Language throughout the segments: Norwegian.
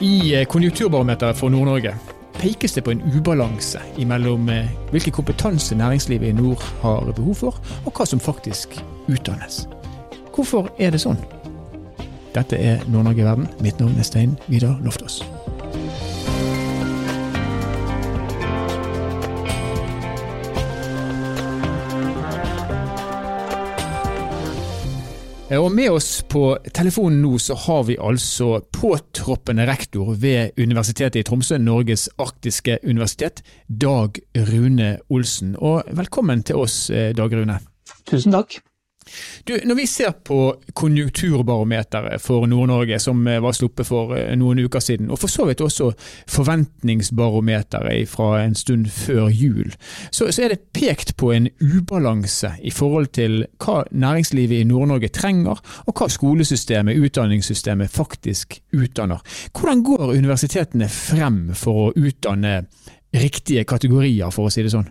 I eh, Konjunkturbarometeret for Nord-Norge pekes det på en ubalanse mellom eh, hvilken kompetanse næringslivet i nord har behov for, og hva som faktisk utdannes. Hvorfor er det sånn? Dette er Nord-Norge verden. Mitt navn er Stein Vidar Loftaas. Og Med oss på telefonen nå så har vi altså påtroppende rektor ved Universitetet i Tromsø, Norges arktiske universitet, Dag Rune Olsen. Og velkommen til oss, eh, Dag Rune. Tusen takk. Du, når vi ser på konjunkturbarometeret for Nord-Norge, som eh, var sluppet for eh, noen uker siden, og for så vidt også forventningsbarometeret fra en stund før jul, så, så er det pekt på en ubalanse i forhold til hva næringslivet i Nord-Norge trenger, og hva skolesystemet, utdanningssystemet, faktisk utdanner. Hvordan går universitetene frem for å utdanne riktige kategorier, for å si det sånn?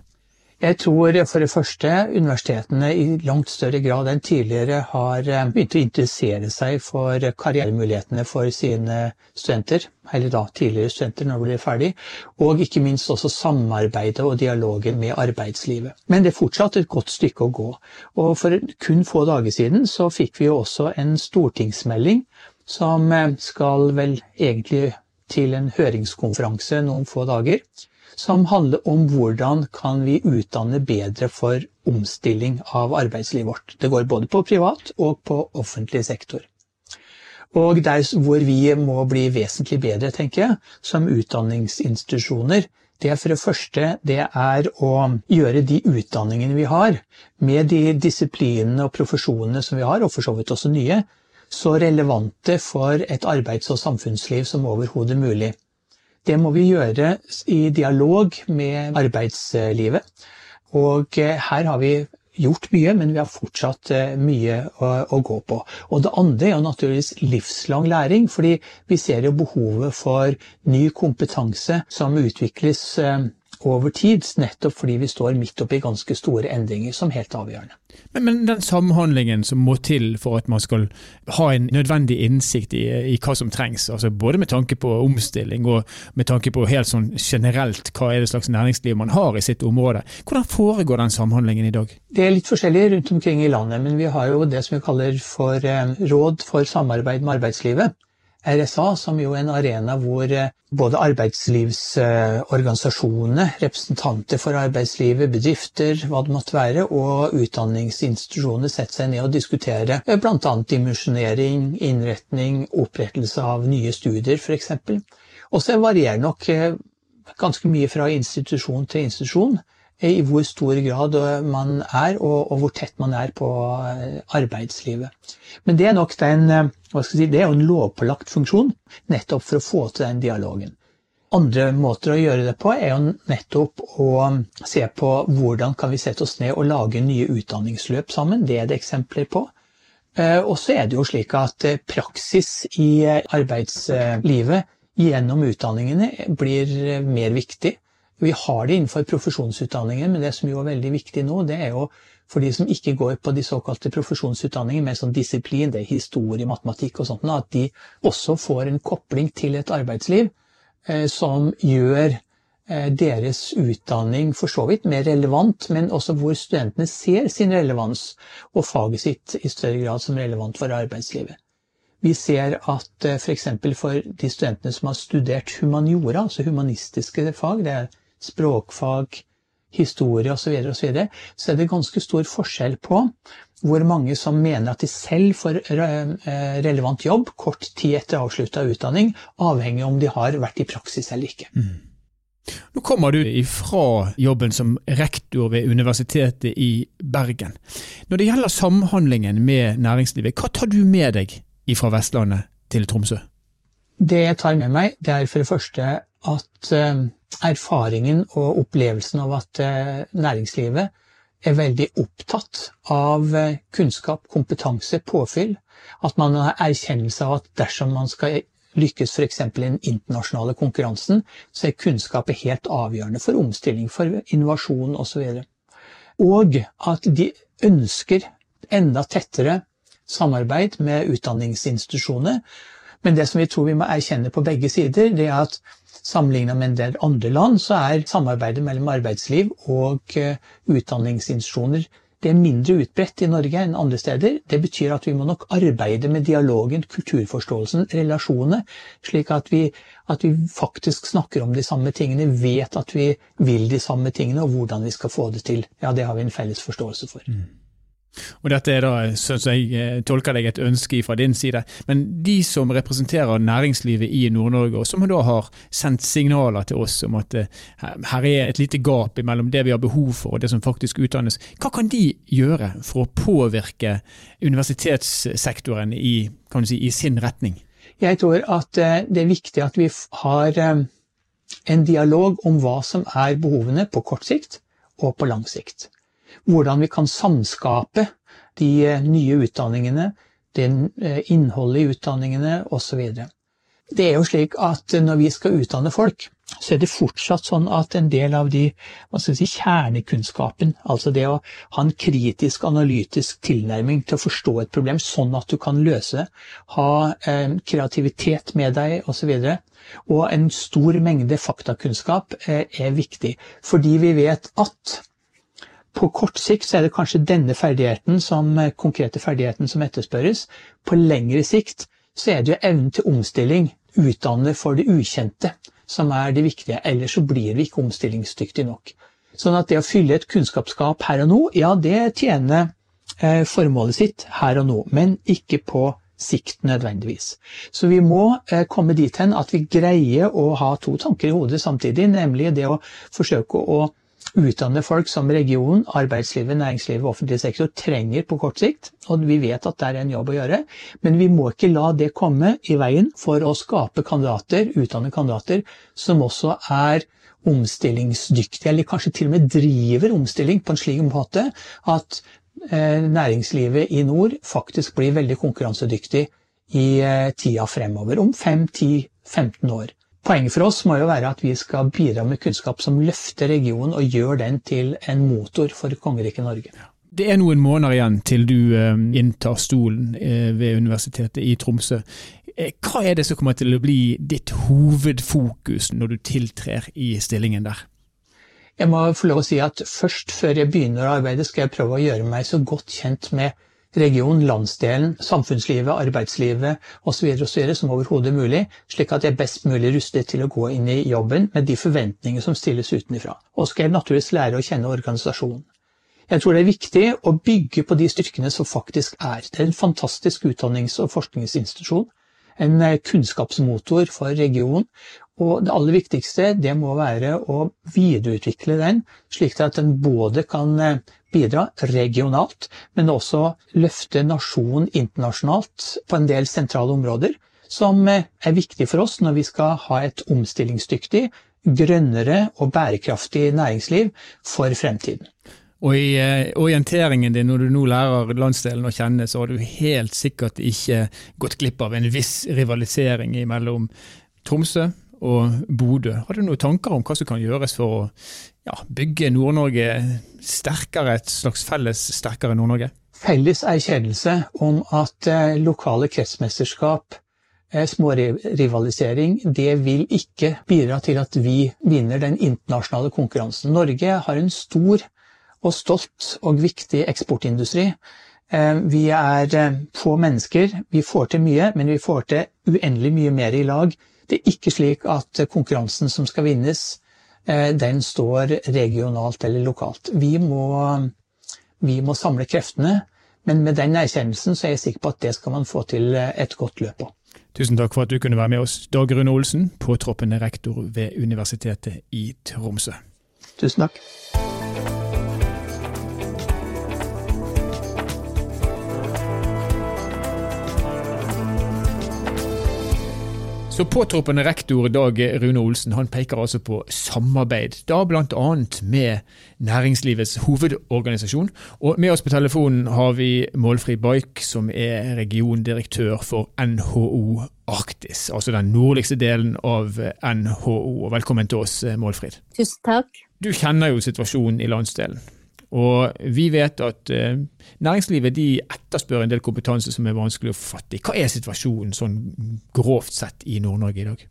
Jeg tror for det første universitetene i langt større grad enn tidligere har eh, begynt å interessere seg for karrieremulighetene for sine studenter, eller da tidligere studenter når de blir ferdig, og ikke minst også samarbeidet og dialogen med arbeidslivet. Men det er fortsatt et godt stykke å gå. Og for kun få dager siden så fikk vi jo også en stortingsmelding som eh, skal vel egentlig til en høringskonferanse noen få dager som handler om hvordan kan vi utdanne bedre for omstilling av arbeidslivet vårt. Det går både på privat og på offentlig sektor. Og der hvor vi må bli vesentlig bedre, tenker jeg, som utdanningsinstitusjoner, det er for det første det er å gjøre de utdanningene vi har, med de disiplinene og profesjonene som vi har, og for så vidt også nye, så relevante for et arbeids- og samfunnsliv som overhodet mulig. Det må vi gjøre i dialog med arbeidslivet. Og eh, her har vi gjort mye, men vi har fortsatt eh, mye å, å, gå på. Og det andre er jo naturligvis livslang læring, fordi vi ser jo behovet for ny kompetanse som utvikles eh, over tid, nettopp fordi vi står midt oppi ganske store endringer som helt avgjørende. Men, men, den samhandlingen som må til for at man skal ha en nødvendig innsikt i, i, hva som trengs, altså både med tanke på omstilling og med tanke på helt sånn generelt hva er det slags næringsliv man har i sitt område, hvordan foregår den samhandlingen i dag? Det er litt forskjellig rundt omkring i landet, men vi har jo det som vi kaller for eh, Råd for samarbeid med arbeidslivet. RSA, som jo er en arena hvor eh, både arbeidslivsorganisasjonene, representanter for arbeidslivet, bedrifter, hva det måtte være, og utdanningsinstitusjoner setter seg ned og diskuterer eh, bl.a. dimensjonering, innretning, opprettelse av nye studier f.eks. Og så varierer nok eh, ganske mye fra institusjon til institusjon i hvor stor grad man er, og, hvor tett man er på eh, arbeidslivet. Men det er nok den, eh, si, det er en lovpålagt funksjon, nettopp for å få til den dialogen. Andre måter å gjøre det på er jo nettopp å se på hvordan kan vi sette oss ned og lage nye utdanningsløp sammen. Det er det eksempler på. Eh, og så er det jo slik at praksis i arbeidslivet gjennom utdanningene blir mer viktig. Vi har det innenfor profesjonsutdanningen, men det som jo er veldig viktig nå, det er jo for de som ikke går på de såkalte profesjonsutdanningene med sånn disiplin, det er historie, matematikk og sånt, at de også får en kopling til et arbeidsliv eh, som gjør eh, deres utdanning for så vidt mer relevant, men også hvor studentene ser sin relevans og faget sitt i større grad som relevant for arbeidslivet. Vi ser at eh, f.eks. For, for de studentene som har studert humaniora, altså humanistiske fag, det er språkfag, historie osv., så, og så, videre, så er det ganske stor forskjell på hvor mange som mener at de selv får eh, relevant jobb kort tid etter avslutta utdanning, avhengig om de har vært i praksis eller ikke. Mm. Nå kommer du ifra jobben som rektor ved Universitetet i Bergen. Når det gjelder samhandlingen med næringslivet, hva tar du med deg fra Vestlandet til Tromsø? Det jeg tar med meg, det er for det første at eh, erfaringen og opplevelsen av at eh, næringslivet er veldig opptatt av eh, kunnskap, kompetanse, påfyll. At man har erkjennelse av at dersom man skal lykkes f.eks. i den internasjonale konkurransen, så er kunnskap helt avgjørende for omstilling, for innovasjon osv. Og, og at de ønsker enda tettere samarbeid med utdanningsinstitusjoner Men det som vi tror vi må erkjenne på begge sider, det er at sammenlignet med en del andre land, så er samarbeidet mellom arbeidsliv og uh, utdanningsinstitusjoner det er mindre utbredt i Norge enn andre steder. Det betyr at vi må nok arbeide med dialogen, kulturforståelsen, relasjonene, slik at vi, at vi, faktisk snakker om de samme tingene, vet at vi vil de samme tingene, og hvordan vi skal få det til. Ja, det har vi en felles forståelse for. Mm. Og Dette er da, sånn som jeg eh, tolker deg, et ønske fra din side. Men de som representerer næringslivet i Nord-Norge, og som da har sendt signaler til oss om at eh, her er et lite gap mellom det vi har behov for og det som faktisk utdannes, hva kan de gjøre for å påvirke universitetssektoren i, si, i sin retning? Jeg tror at eh, det er viktig at vi har en dialog om hva som er behovene på kort sikt og på lang sikt hvordan vi kan samskape de eh, nye utdanningene, eh, innholdet i utdanningene osv. Det er jo slik at når vi skal utdanne folk, så er det fortsatt sånn at en del av de si, kjernekunnskapen, altså det å ha en kritisk, analytisk tilnærming til å forstå et problem sånn at du kan løse, ha eh, kreativitet med deg osv., og, og en stor mengde faktakunnskap eh, er viktig. Fordi vi vet at på kort sikt så er det kanskje denne ferdigheten som, eh, konkrete ferdigheten som etterspørres. På lengre sikt så er det jo evnen til omstilling, utdanne for det ukjente, som er det viktige. Ellers så blir vi ikke omstillingsdyktige nok. Sånn at det å fylle et kunnskapsskap her og nå, ja det tjener eh, formålet sitt her og nå, men ikke på sikt nødvendigvis. Så vi må eh, komme dit hen at vi greier å ha to tanker i hodet samtidig, nemlig det å forsøke å utdanne folk som regionen, arbeidslivet, næringslivet og offentlig sektor trenger på kort sikt. Og vi vet at det er en jobb å gjøre. Men vi må ikke la det komme i veien for å skape kandidater, utdanne kandidater, som også er omstillingsdyktige, eller kanskje til og med driver omstilling på en slik måte at eh, næringslivet i nord faktisk blir veldig konkurransedyktig i eh, tida fremover, om 5-10-15 år. Poenget for oss må jo være at vi skal bidra med kunnskap som løfter regionen og gjør den til en motor for kongeriket Norge. Det er noen måneder igjen til du eh, inntar stolen eh, ved Universitetet i Tromsø. Eh, hva er det som kommer til å bli ditt hovedfokus når du tiltrer i stillingen der? Jeg må få lov å si at først før jeg begynner å arbeide, skal jeg prøve å gjøre meg så godt kjent med regionen, landsdelen, samfunnslivet, arbeidslivet osv. som overhodet mulig, slik at jeg er best mulig rustet til å gå inn i jobben med de forventninger som stilles utenfra. Og skal jeg naturligvis lære å kjenne organisasjonen. Jeg tror det er viktig å bygge på de styrkene som faktisk er. Det er en fantastisk utdannings- og forskningsinstitusjon. En eh, kunnskapsmotor for regionen. Og det aller viktigste det må være å videreutvikle den, slik at den både kan eh, bidra regionalt, men også løfte nasjonen internasjonalt på en del sentrale områder, som eh, er viktig for oss når vi skal ha et omstillingsdyktig, grønnere og bærekraftig næringsliv for fremtiden. Og i eh, orienteringen din når du nå lærer landsdelen å kjenne, så har du helt sikkert ikke gått glipp av en viss rivalisering mellom Tromsø og Bodø. Har du noen tanker om hva som kan gjøres for å ja, bygge Nord-Norge sterkere, et slags felles sterkere Nord-Norge? Felles erkjennelse om at eh, lokale kretsmesterskap, eh, smårivalisering, det vil ikke bidra til at vi vinner den internasjonale konkurransen. Norge har en stor og stolt og viktig eksportindustri. Eh, vi er eh, få mennesker, vi får til mye, men vi får til uendelig mye mer i lag det er ikke slik at konkurransen som skal vinnes, eh, den står regionalt eller lokalt. Vi må, vi må samle kreftene, men med den erkjennelsen så er jeg sikker på at det skal man få til et godt løp på. Tusen takk for at du kunne være med oss, Dag Rune Olsen, påtroppende rektor ved Universitetet i Tromsø. Tusen takk. Så påtroppende rektor Dag Rune Olsen han peker altså på samarbeid, da bl.a. med næringslivets hovedorganisasjon. Og med oss på telefonen har vi Målfri Baik, som er regiondirektør for NHO Arktis, altså den nordligste delen av NHO. Velkommen til oss, Målfrid. Tusen takk. Du kjenner jo situasjonen i landsdelen. Og vi vet at eh, næringslivet de etterspør en del kompetanse som er vanskelig å fatte i. Hva er situasjonen sånn grovt sett i Nord-Norge i dag?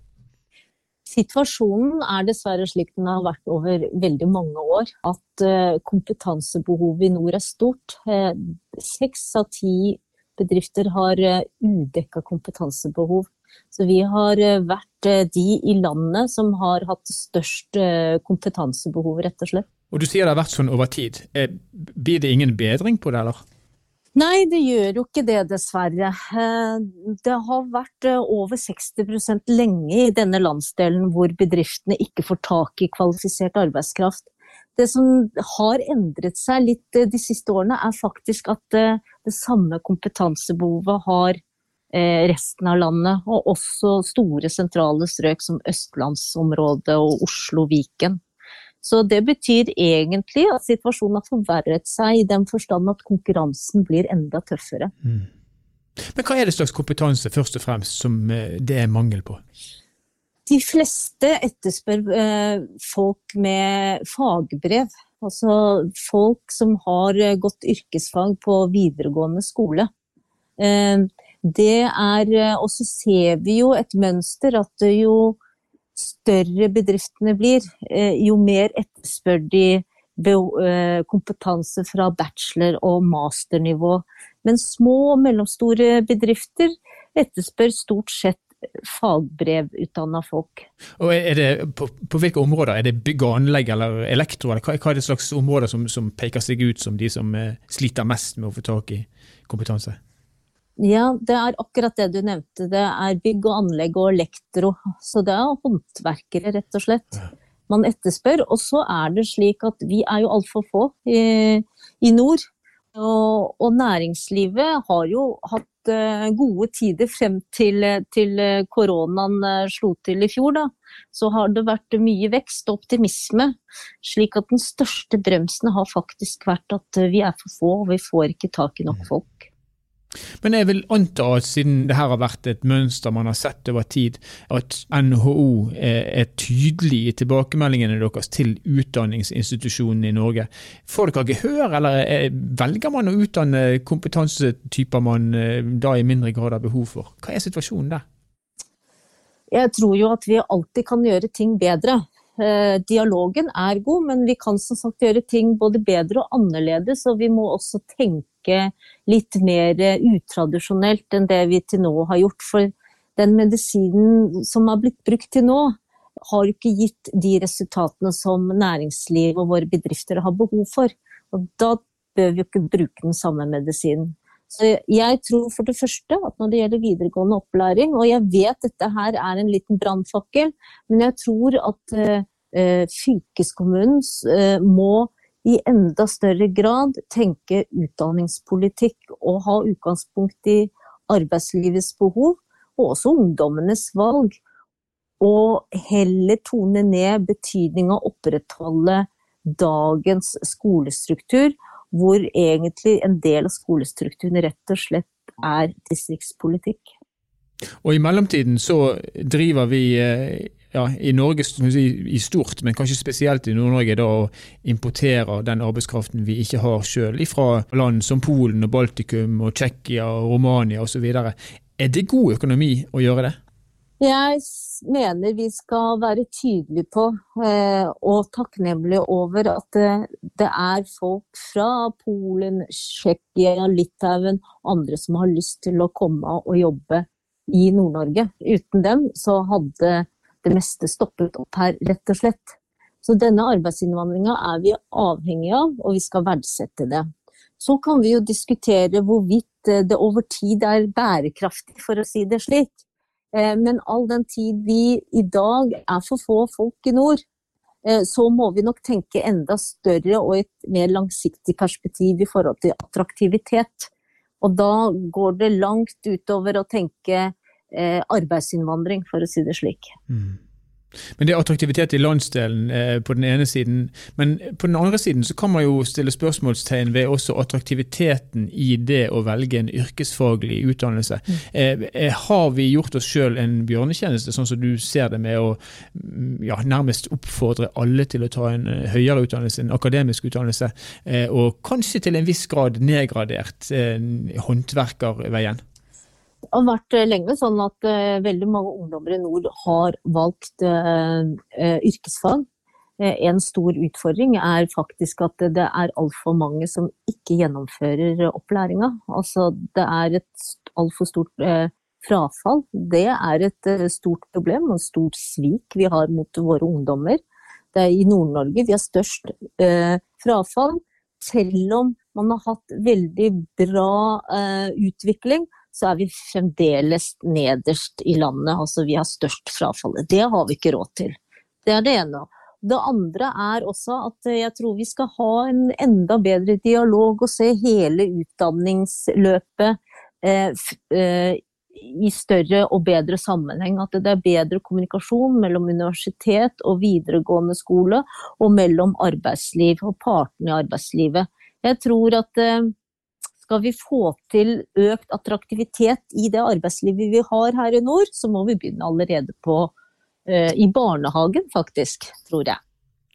Situasjonen er dessverre slik den har vært over veldig mange år. At eh, kompetansebehovet i nord er stort. Eh, seks av ti bedrifter har eh, udekka kompetansebehov. Så vi har vært de i landet som har hatt størst kompetansebehov, rett og slett. Og Du sier det har vært sånn over tid. Eh, blir det ingen bedring på det, eller? Nei, det gjør jo ikke det, dessverre. Eh, det har vært eh, over 60% lenge i denne landsdelen hvor bedriftene ikke får tak i kvalifisert arbeidskraft. Det som har endret seg litt de siste årene, er faktisk at det samme kompetansebehovet har resten av landet, og også store sentrale strøk som østlandsområdet og Oslo-Viken. Så det betyr egentlig at situasjonen har forverret seg i den forstand at konkurransen blir enda tøffere. Mm. Men hva er det slags kompetanse først og fremst som eh, det er mangel på? De fleste etterspør eh, folk med fagbrev. Altså folk som har eh, gått yrkesfag på videregående skole. Det er Og så ser vi jo et mønster at jo større bedriftene blir, eh, jo mer etterspør de eh, kompetanse fra bachelor- og masternivå. Men små og mellomstore bedrifter etterspør stort sett fagbrevutdanna folk. Og er det, på, på, hvilke områder? Er det bygg og anlegg eller elektro? Eller hva, hva er det slags områder som, som, peker seg ut som de som eh, sliter mest med å få tak i kompetanse? Ja, det er akkurat det du nevnte. Det er bygg og anlegg og elektro. Så det er håndverkere, rett og slett. Man etterspør. Og så er det slik at vi er jo altfor få i, i nord. Og, og, næringslivet har jo hatt uh, gode tider frem til, til koronaen uh, slo til i fjor. Da. Så har det vært mye vekst og optimisme. Slik at den største bremsen har faktisk vært at vi er for få, og vi får ikke tak i nok mm. folk. Men jeg vil anta at siden det her har vært et mønster man har sett over tid, at NHO er, tydelig i tilbakemeldingene deres til utdanningsinstitusjonene i Norge. Får dere gehør, eller velger man å utdanne kompetansetyper man eh, da i mindre grad har behov for? Hva er situasjonen der? Jeg tror jo at vi alltid kan gjøre ting bedre. Eh, dialogen er god, men vi kan som sagt gjøre ting både bedre og annerledes. Og vi må også tenke litt mer eh, utradisjonelt enn det vi til nå har gjort. For den medisinen som har blitt brukt til nå, har ikke gitt de resultatene som næringsliv og våre bedrifter har behov for. Og da bør vi jo ikke bruke den samme medisinen. Så jeg tror for det første at når det gjelder videregående opplæring, og jeg vet dette her er en liten brannfakkel, men jeg tror at uh, fylkeskommunen uh, må i enda større grad tenke utdanningspolitikk og ha utgangspunkt i arbeidslivets behov, og også ungdommenes valg. Og heller tone ned betydningen av å opprettholde dagens skolestruktur hvor egentlig en del av skolestrukturen rett og slett er distriktspolitikk. Og i mellomtiden så driver vi eh, ja, i Norge i stort, men kanskje spesielt i Nord-Norge, da å importere den arbeidskraften vi ikke har sjøl, fra land som Polen og Baltikum og Tsjekkia og Romania osv. Er det god økonomi å gjøre det? Jeg mener vi skal være tydelige på eh, og takknemlige over at det, det er folk fra Polen, Tsjekkia, Litauen og andre som har lyst til å komme og jobbe i Nord-Norge. Uten dem så hadde det meste stoppet opp her, rett og slett. Så denne arbeidsinnvandringa er vi avhengig av, og vi skal verdsette det. Så kan vi jo diskutere hvorvidt det over tid er bærekraftig, for å si det slik. Eh, men all den tid vi i dag er for få folk i nord, eh, så må vi nok tenke enda større og et mer langsiktig perspektiv i forhold til attraktivitet. Og da går det langt utover å tenke eh, arbeidsinnvandring, for å si det slik. Mm. Men det er attraktivitet i landsdelen eh, på den ene siden. Men på den andre siden så kan man jo stille spørsmålstegn ved også attraktiviteten i det å velge en yrkesfaglig utdannelse. Mm. Eh, eh har vi gjort oss sjøl en bjørnetjeneste, sånn som du ser det, med å mm, ja, nærmest oppfordre alle til å ta en eh, høyere utdannelse, en akademisk utdannelse, eh, og kanskje til en viss grad nedgradert eh, håndverkerveien? Det har vært eh, lenge sånn at uh, veldig mange ungdommer i nord har valgt uh, yrkesfag. En stor utfordring er faktisk at det er altfor mange som ikke gjennomfører opplæringa. Altså det er et altfor stort frafall. Det er et stort problem og et stort svik vi har mot våre ungdommer. Det er i Nord-Norge vi har størst frafall. Selv om man har hatt veldig bra utvikling, så er vi fremdeles nederst i landet. Altså vi har størst frafallet. Det har vi ikke råd til. Det er det ene. Det andre er også at jeg tror vi skal ha en enda bedre dialog og se hele utdanningsløpet eh, eh, i større og bedre sammenheng. At det er bedre kommunikasjon mellom universitet og videregående skole, og mellom arbeidsliv og partene i arbeidslivet. Jeg tror at eh, skal vi få til økt attraktivitet i det arbeidslivet vi har her i nord, så må vi begynne allerede på, uh, i barnehagen, faktisk, tror jeg.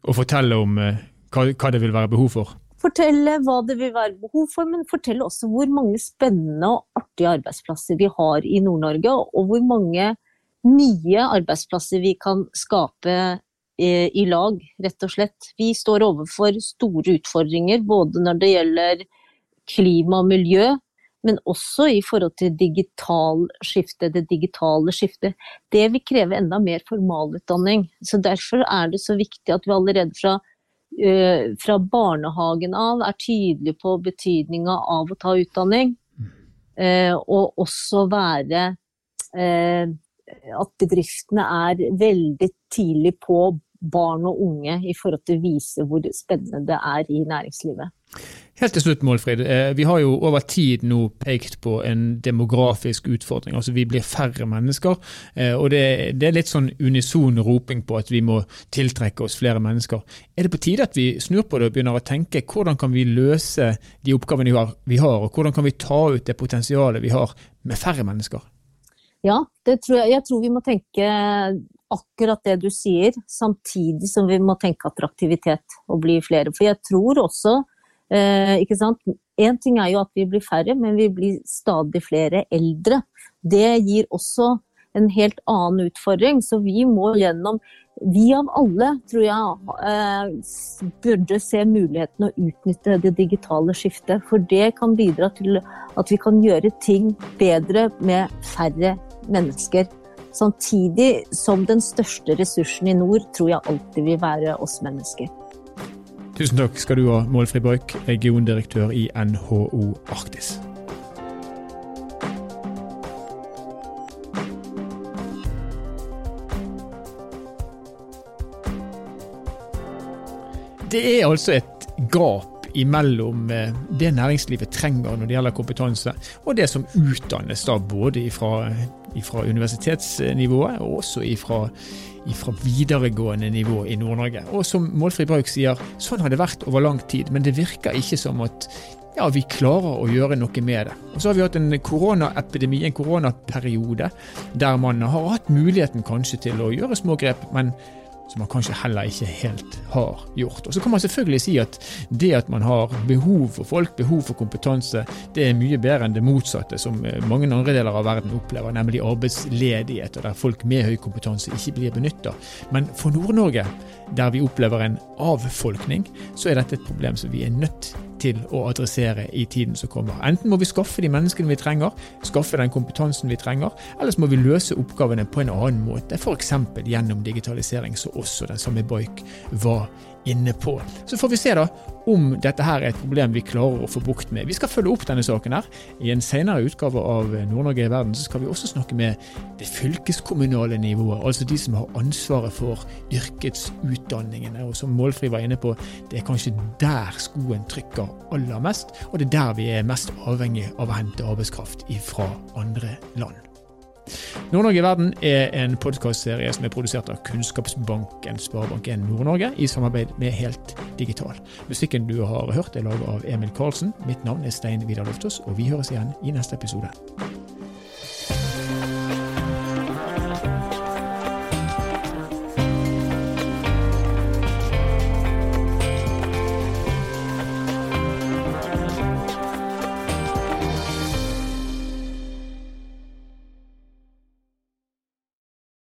Og fortelle om uh, hva, hva, det vil være behov for? Fortelle hva det vil være behov for, men fortelle også hvor mange spennende og artige arbeidsplasser vi har i Nord-Norge, og hvor mange nye arbeidsplasser vi kan skape eh, i lag, rett og slett. Vi står overfor store utfordringer både når det gjelder klima og miljø, men også i forhold til digital skifte, det digitale skiftet. Det vil kreve enda mer formalutdanning. Så derfor er det så viktig at vi allerede fra, uh, fra barnehagen av er tydelige på betydninga av å ta utdanning. Uh, og også være uh, at bedriftene er veldig tidlig på barn og unge i forhold til å vise hvor spennende det er i næringslivet. Helt til slutt, Målfrid. Eh, vi har jo over tid nå pekt på en demografisk utfordring. Altså Vi blir færre mennesker. Eh, og det, det er litt sånn unison roping på at vi må tiltrekke oss flere mennesker. Er det på tide at vi snur på det og begynner å tenke hvordan kan vi løse de oppgavene vi har, og hvordan kan vi ta ut det potensialet vi har med færre mennesker? Ja, tror jeg, jeg tror vi må tenke akkurat det du sier, samtidig som vi må tenke attraktivitet og bli flere. For jeg tror også Eh, ikke sant? Én ting er jo at vi blir færre, men vi blir stadig flere eldre. Det gir også en helt annen utfordring, så vi må gjennom Vi av alle, tror jeg, eh, burde se muligheten å utnytte det digitale skiftet. For det kan bidra til at vi kan gjøre ting bedre med færre mennesker. Samtidig som den største ressursen i nord tror jeg alltid vil være oss mennesker. Tusen takk skal du ha, Målfri Borch, regiondirektør i NHO Arktis. Det er altså et gap imellom eh, det næringslivet trenger når det gjelder kompetanse, og det som utdannes da både fra, universitetsnivået og også fra fra videregående nivå i Nord-Norge. Og som Målfri Brauk sier, sånn har det vært over lang tid, men det virker ikke som at ja, vi klarer å gjøre noe med det. Og Så har vi hatt en koronaepidemi, en koronaperiode, der man har hatt muligheten kanskje til å gjøre små grep, men som man kanskje heller ikke helt har gjort. Og Så kan man selvfølgelig si at det at man har behov for folk, behov for kompetanse, det er mye bedre enn det motsatte, som eh, mange andre deler av verden opplever, nemlig arbeidsledighet, og der folk med høy kompetanse ikke blir benytta. Men for Nord-Norge, der vi opplever en avfolkning, så er dette et problem som vi er nødt til å adressere i tiden som kommer. Enten må vi skaffe de menneskene vi trenger, skaffe den kompetansen vi trenger, eller så må vi løse oppgavene på en annen måte, f.eks. gjennom digitalisering, som også den samme Boik var inne på. Så får vi se da om dette her er et problem vi klarer å få bukt med. Vi skal følge opp denne saken her. I en senere utgave av Nord-Norge i verden så skal vi også snakke med det fylkeskommunale nivået, altså de som har ansvaret for yrkesutdanningene. Og som Målfri var inne på, det er kanskje der skoen trykker aller mest, og det er der vi er mest avhengig av å hente arbeidskraft fra andre land. Nord-Norge i verden er en podkastserie som er produsert av Kunnskapsbanken Sparebank1 Nord-Norge i samarbeid med Helt Digital. Musikken du har hørt er laget av Emil Karlsen. Mitt navn er Stein Vidar Loftaas, og vi høres igjen i neste episode.